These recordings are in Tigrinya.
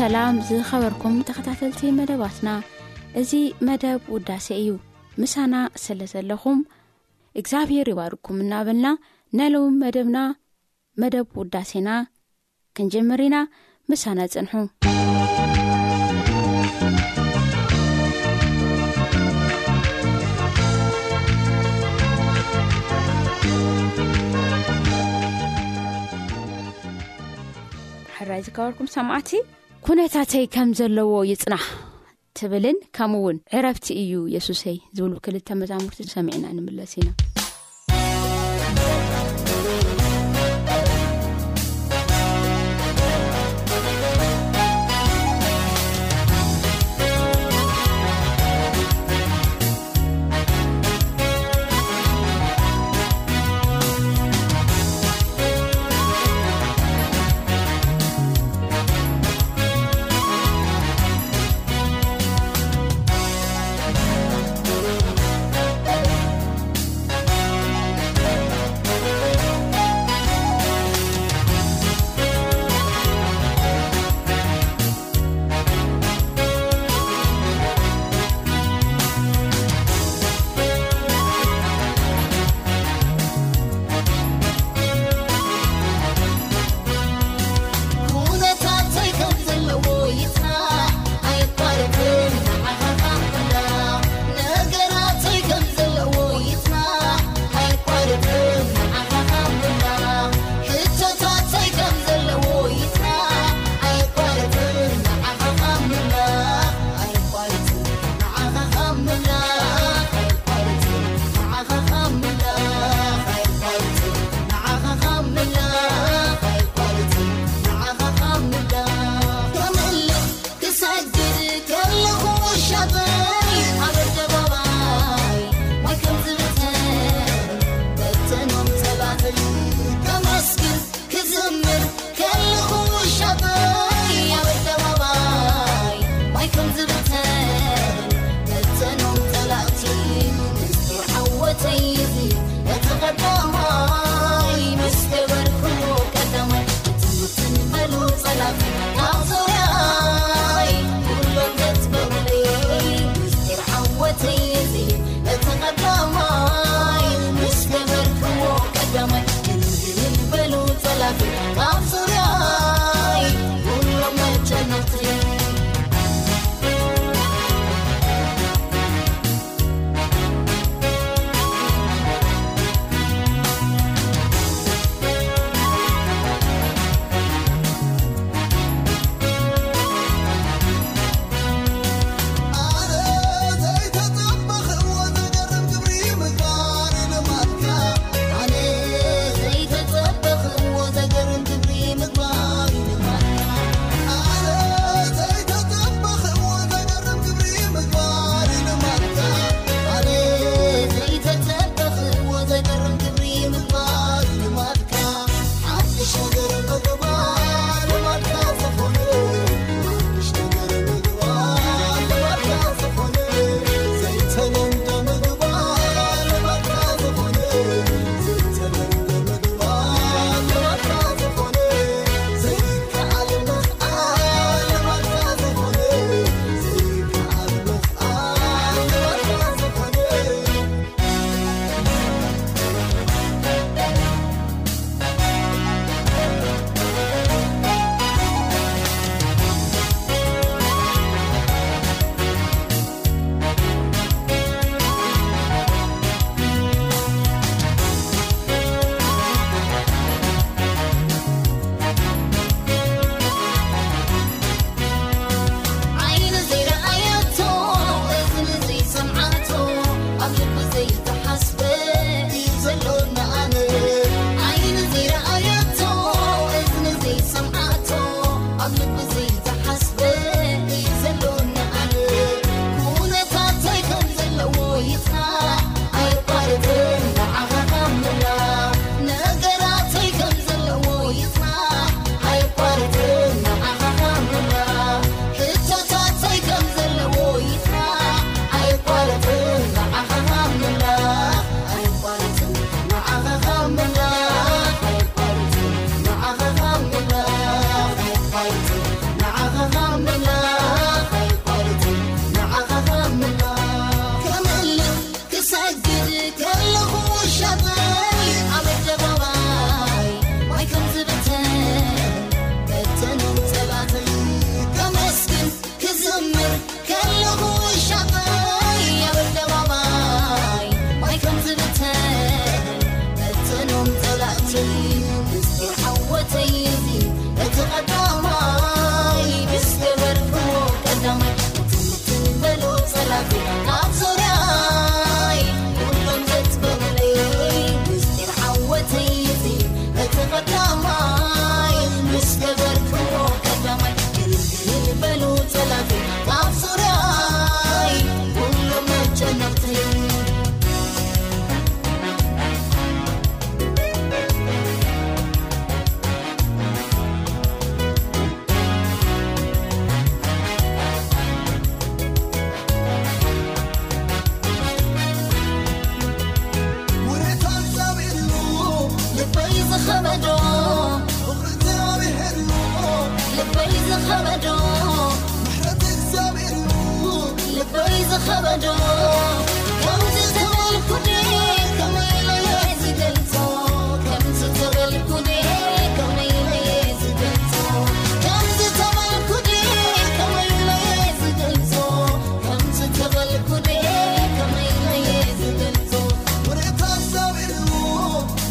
ሰላም ዝኸበርኩም ተኸታተልቲ መደባትና እዚ መደብ ውዳሴ እዩ ምሳና ስለ ዘለኹም እግዚኣብሔር ይባርኩም እናበልና ናለው መደብና መደብ ውዳሴና ክንጀምር ኢና ምሳና ፅንሑ ሕራይ ዝከበርኩም ሰማዓቲ ሁነታተይ ከም ዘለዎ ይፅናሕ ትብልን ከም እውን ዕረፍቲ እዩ የሱሰይ ዝብሉ ክልተ መዛሙርቲ ሰሚዕና ንምለስ ኢና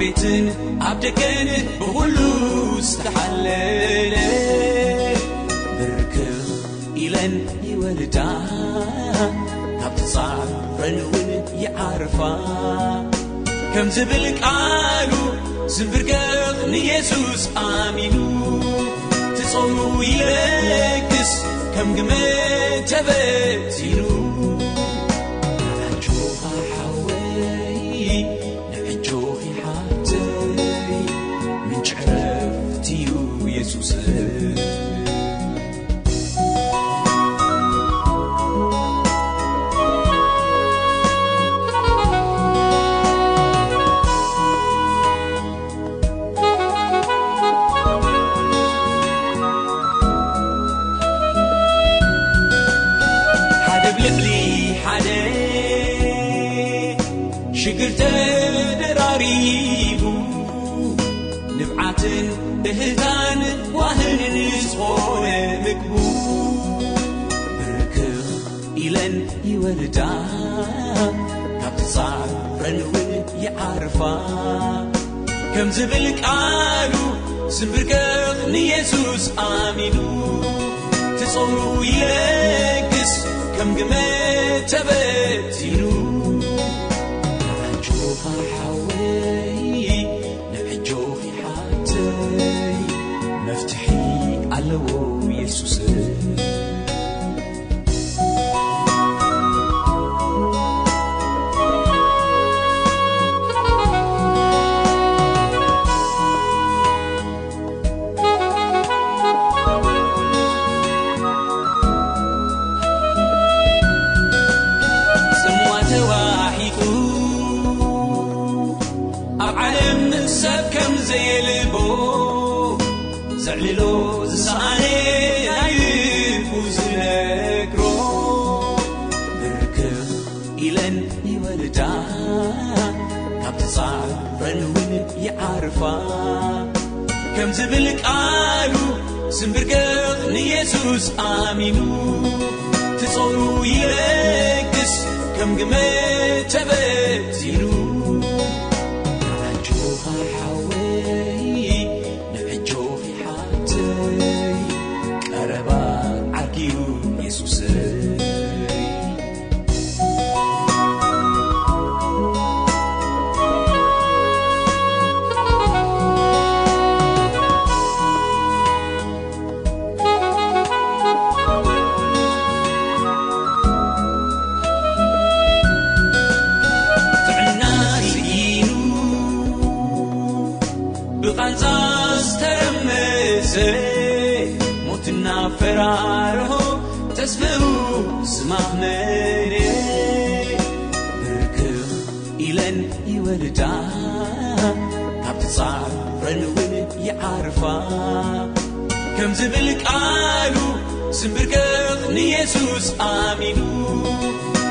ቤትን ኣብ ደገንት ብዂሉ ስተሓለለ ብርክብ ኢለን ይወልዳ ናብ ትፃረንውን ይዓርፋ ከምዝብል ቃሉ ዝምብርከኽ ንየሱስ ኣሚኑ ትጽሩ ይረግስ ከም ግመ ተበቲኑ ويسس უ ამინუ თეწორუ ირედის გემგმე ዝብል ቃሉ ስምብርገኽ ንየሱስ ኣሚኑ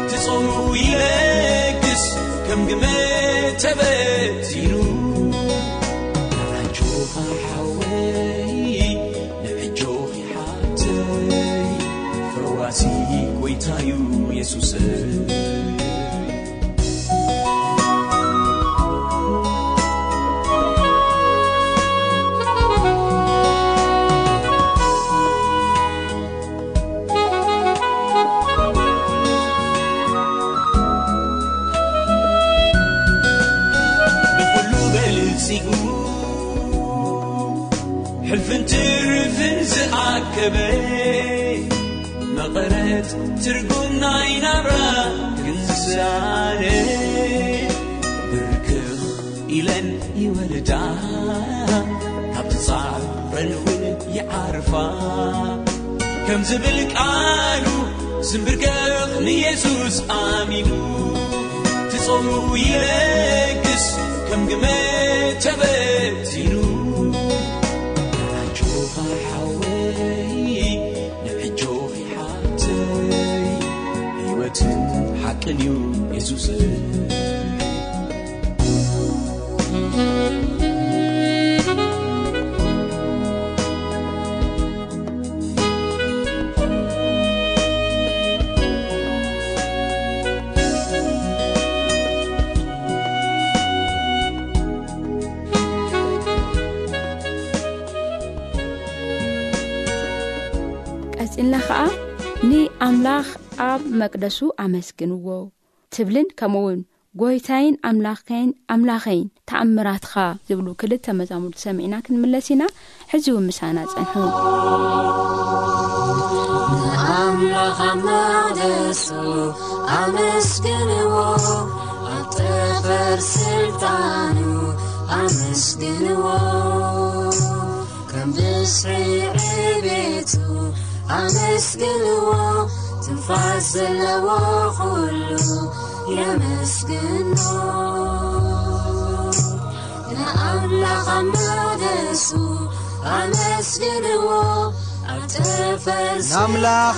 ትጽሩ ይለግስ ከም ግመ ተበቲኑ ካናይጆኻሓወይ ንዕጆኺሓትወይ ሕሩዋሲ ጐይታዩ የሱስ ኢለን ይወለዳ ካብ ትፃሩበልውል ይዓርፋ ከምዝብልቃሉ ዝምብርገቕ ንየሱስ ኣሚኑ ትጽሩ ይረግስ ከም ግመ ተበቲኑ ናጆኻሓወይ ንዕጆኺሓተወይ ህወትን ሓቅን እዩ የሱስእብ ኣምላኽ ኣብ መቅደሱ ኣመስግንዎ ትብልን ከምኡውን ጐይታይን ኣምላኸኣምላኸይን ተኣምራትኻ ዝብሉ ክልተ መዛሙርቱ ሰሚዕና ክንምለስ ኢና ሕዝው ምሳና ጸንሑዎዎ ንኣምላኽ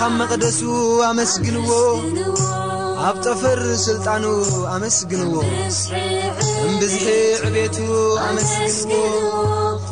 ኣብ መቕደሱ ኣመስግንዎ ኣብ ጠፈር ስልጣኑ ኣመስግንዎ እምብዝሒ ዕቤቱ ኣመስግንዎ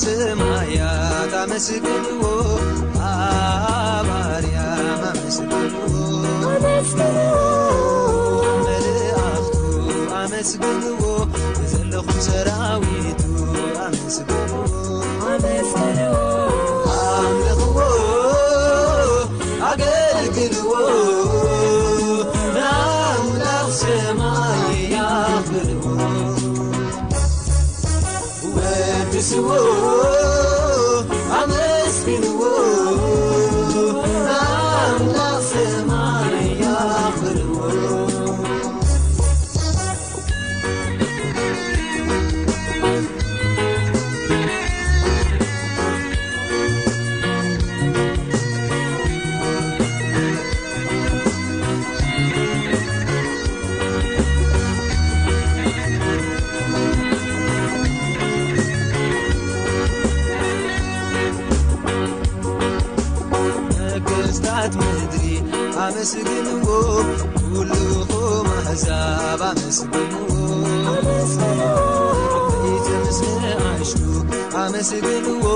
ስማያት ኣመስገዎ ኣባርያ ኣመስገመርኣፍቱ ኣመስገዎ ዘለኹም ሰራዊቱ ኣመስገዎ مزب مسن ززت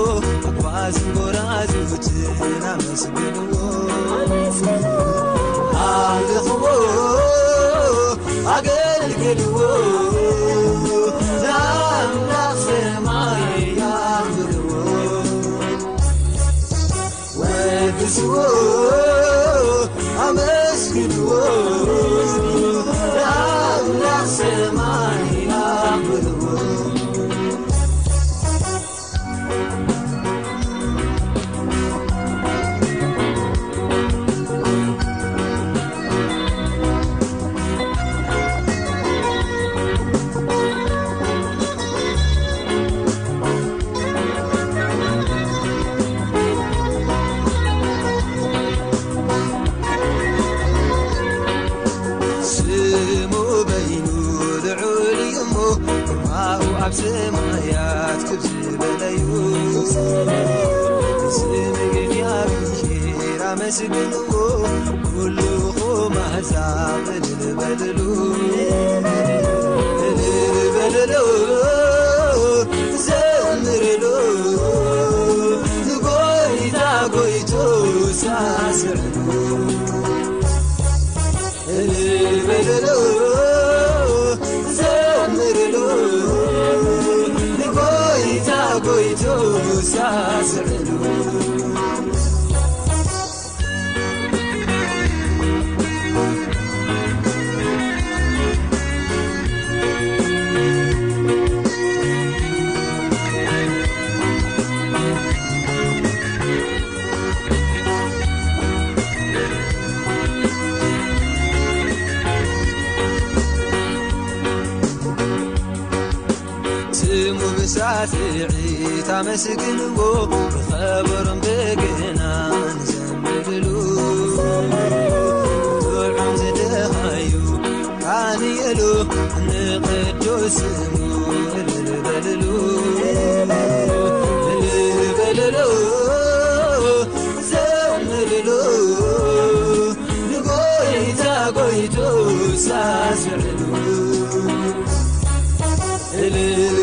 ساسل سዎ خربنزز عنل ق ي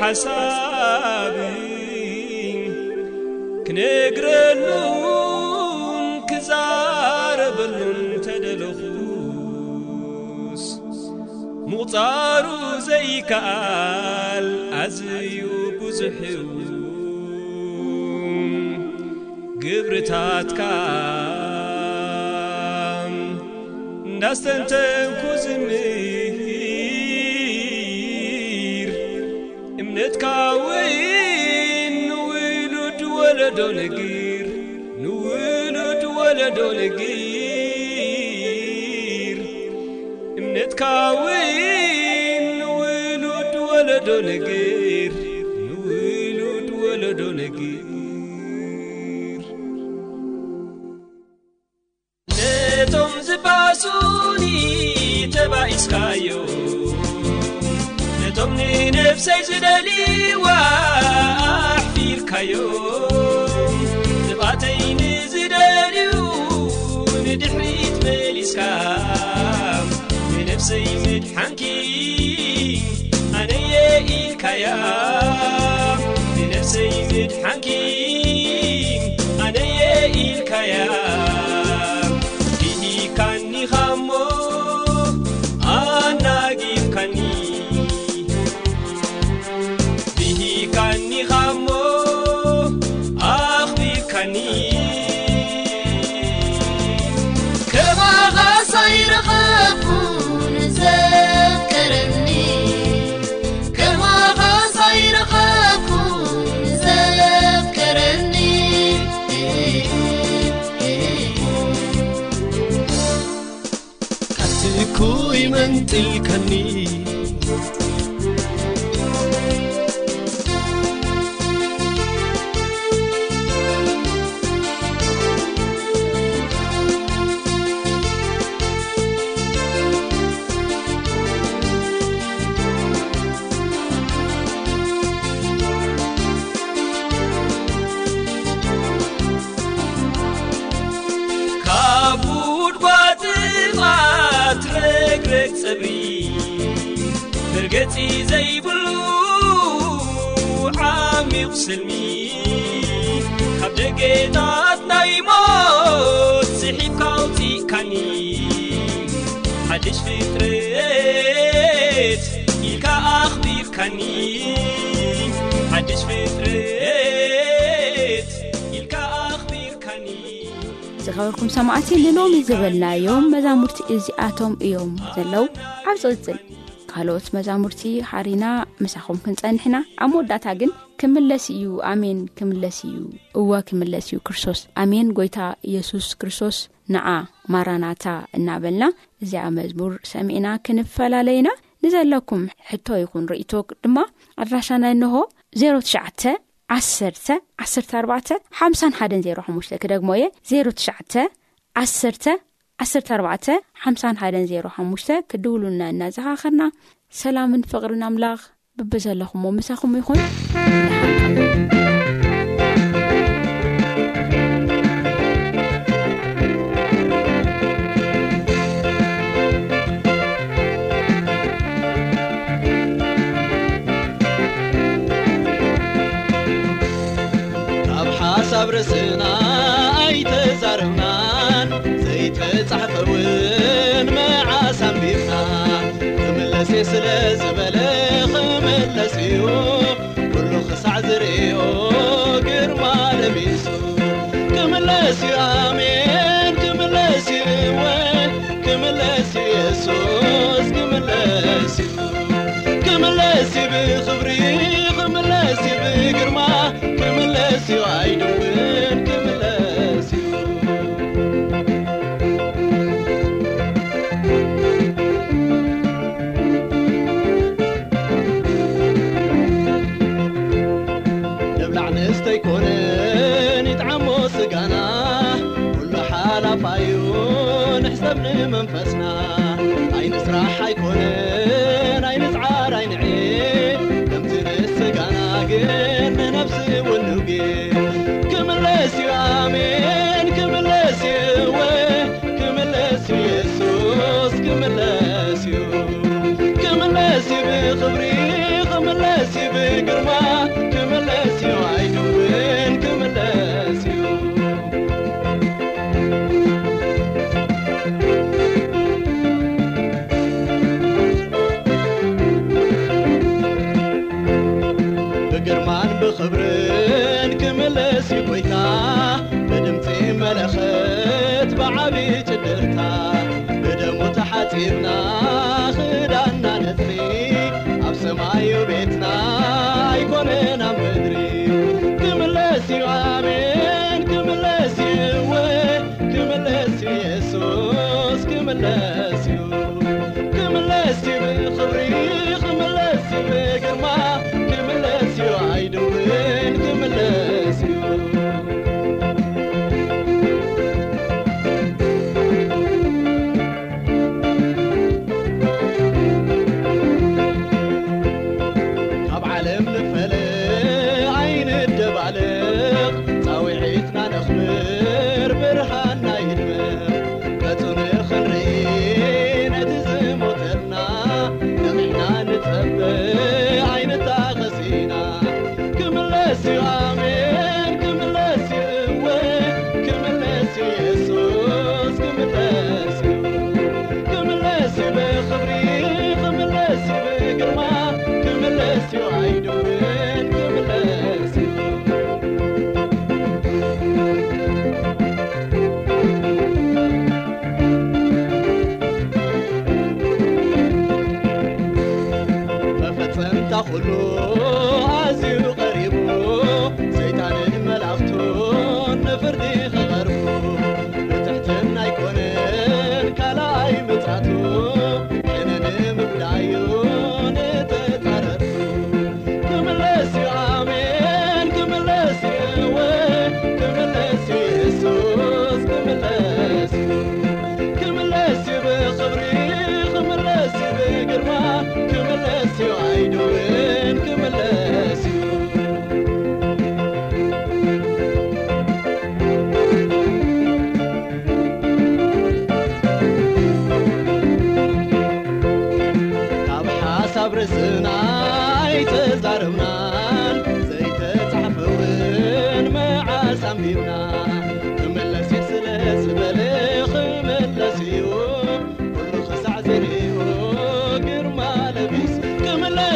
ሓሳብ ክነግረኑ ክዛረበሉም ተደለኹስ ምቕፃሩ ዘይከኣል ኣዝዩ ብዙሕ ግብሪታትካ እንዳስተንተንኩዝም ولي רגწ זიבუ حמივsმי חბლგედת დიმო zحიبכרწიქני 1 לქ אხביვქნי በርኩም ሰማዕት ንሎሚ ዝበልናዮም መዛሙርቲ እዚኣቶም እዮም ዘለው ኣብ ፅቕፅን ካልኦት መዛሙርቲ ሓሪና መሳኹም ክንፀኒሕና ኣብ መወዳእታ ግን ክምለስ እዩ ኣሜን ክምለስ እዩ እዋ ክምለስ እዩ ክርስቶስ ኣሜን ጎይታ ኢየሱስ ክርስቶስ ንዓ ማራናታ እናበልና እዚኣ መዝሙር ሰሚዒና ክንፈላለዩና ንዘለኩም ሕቶ ይኹን ርእቶ ድማ ኣድራሻና ንሆ 0 ትሸዓተ ዓስተ 1ኣባ ሓ1 0ሓሙሽ ክደግሞ የ 0ትሽ 1ስ 14 ሓ1 0ሓሙሽ ክድውሉና እናዝሓኸርና ሰላምን ፍቕሪን ኣምላኽ ብቢ ዘለኹም ዎ ምሳኹሙ ይኹን ስለዝበለ ዩ ክሳዕርዎ ግርማ ለሱ ዩ ኣሜ ዩ ዩ ሱስ ዩ ብሪ ዩ ብግርማ ዩ ይው 喜 ب 个 م دوم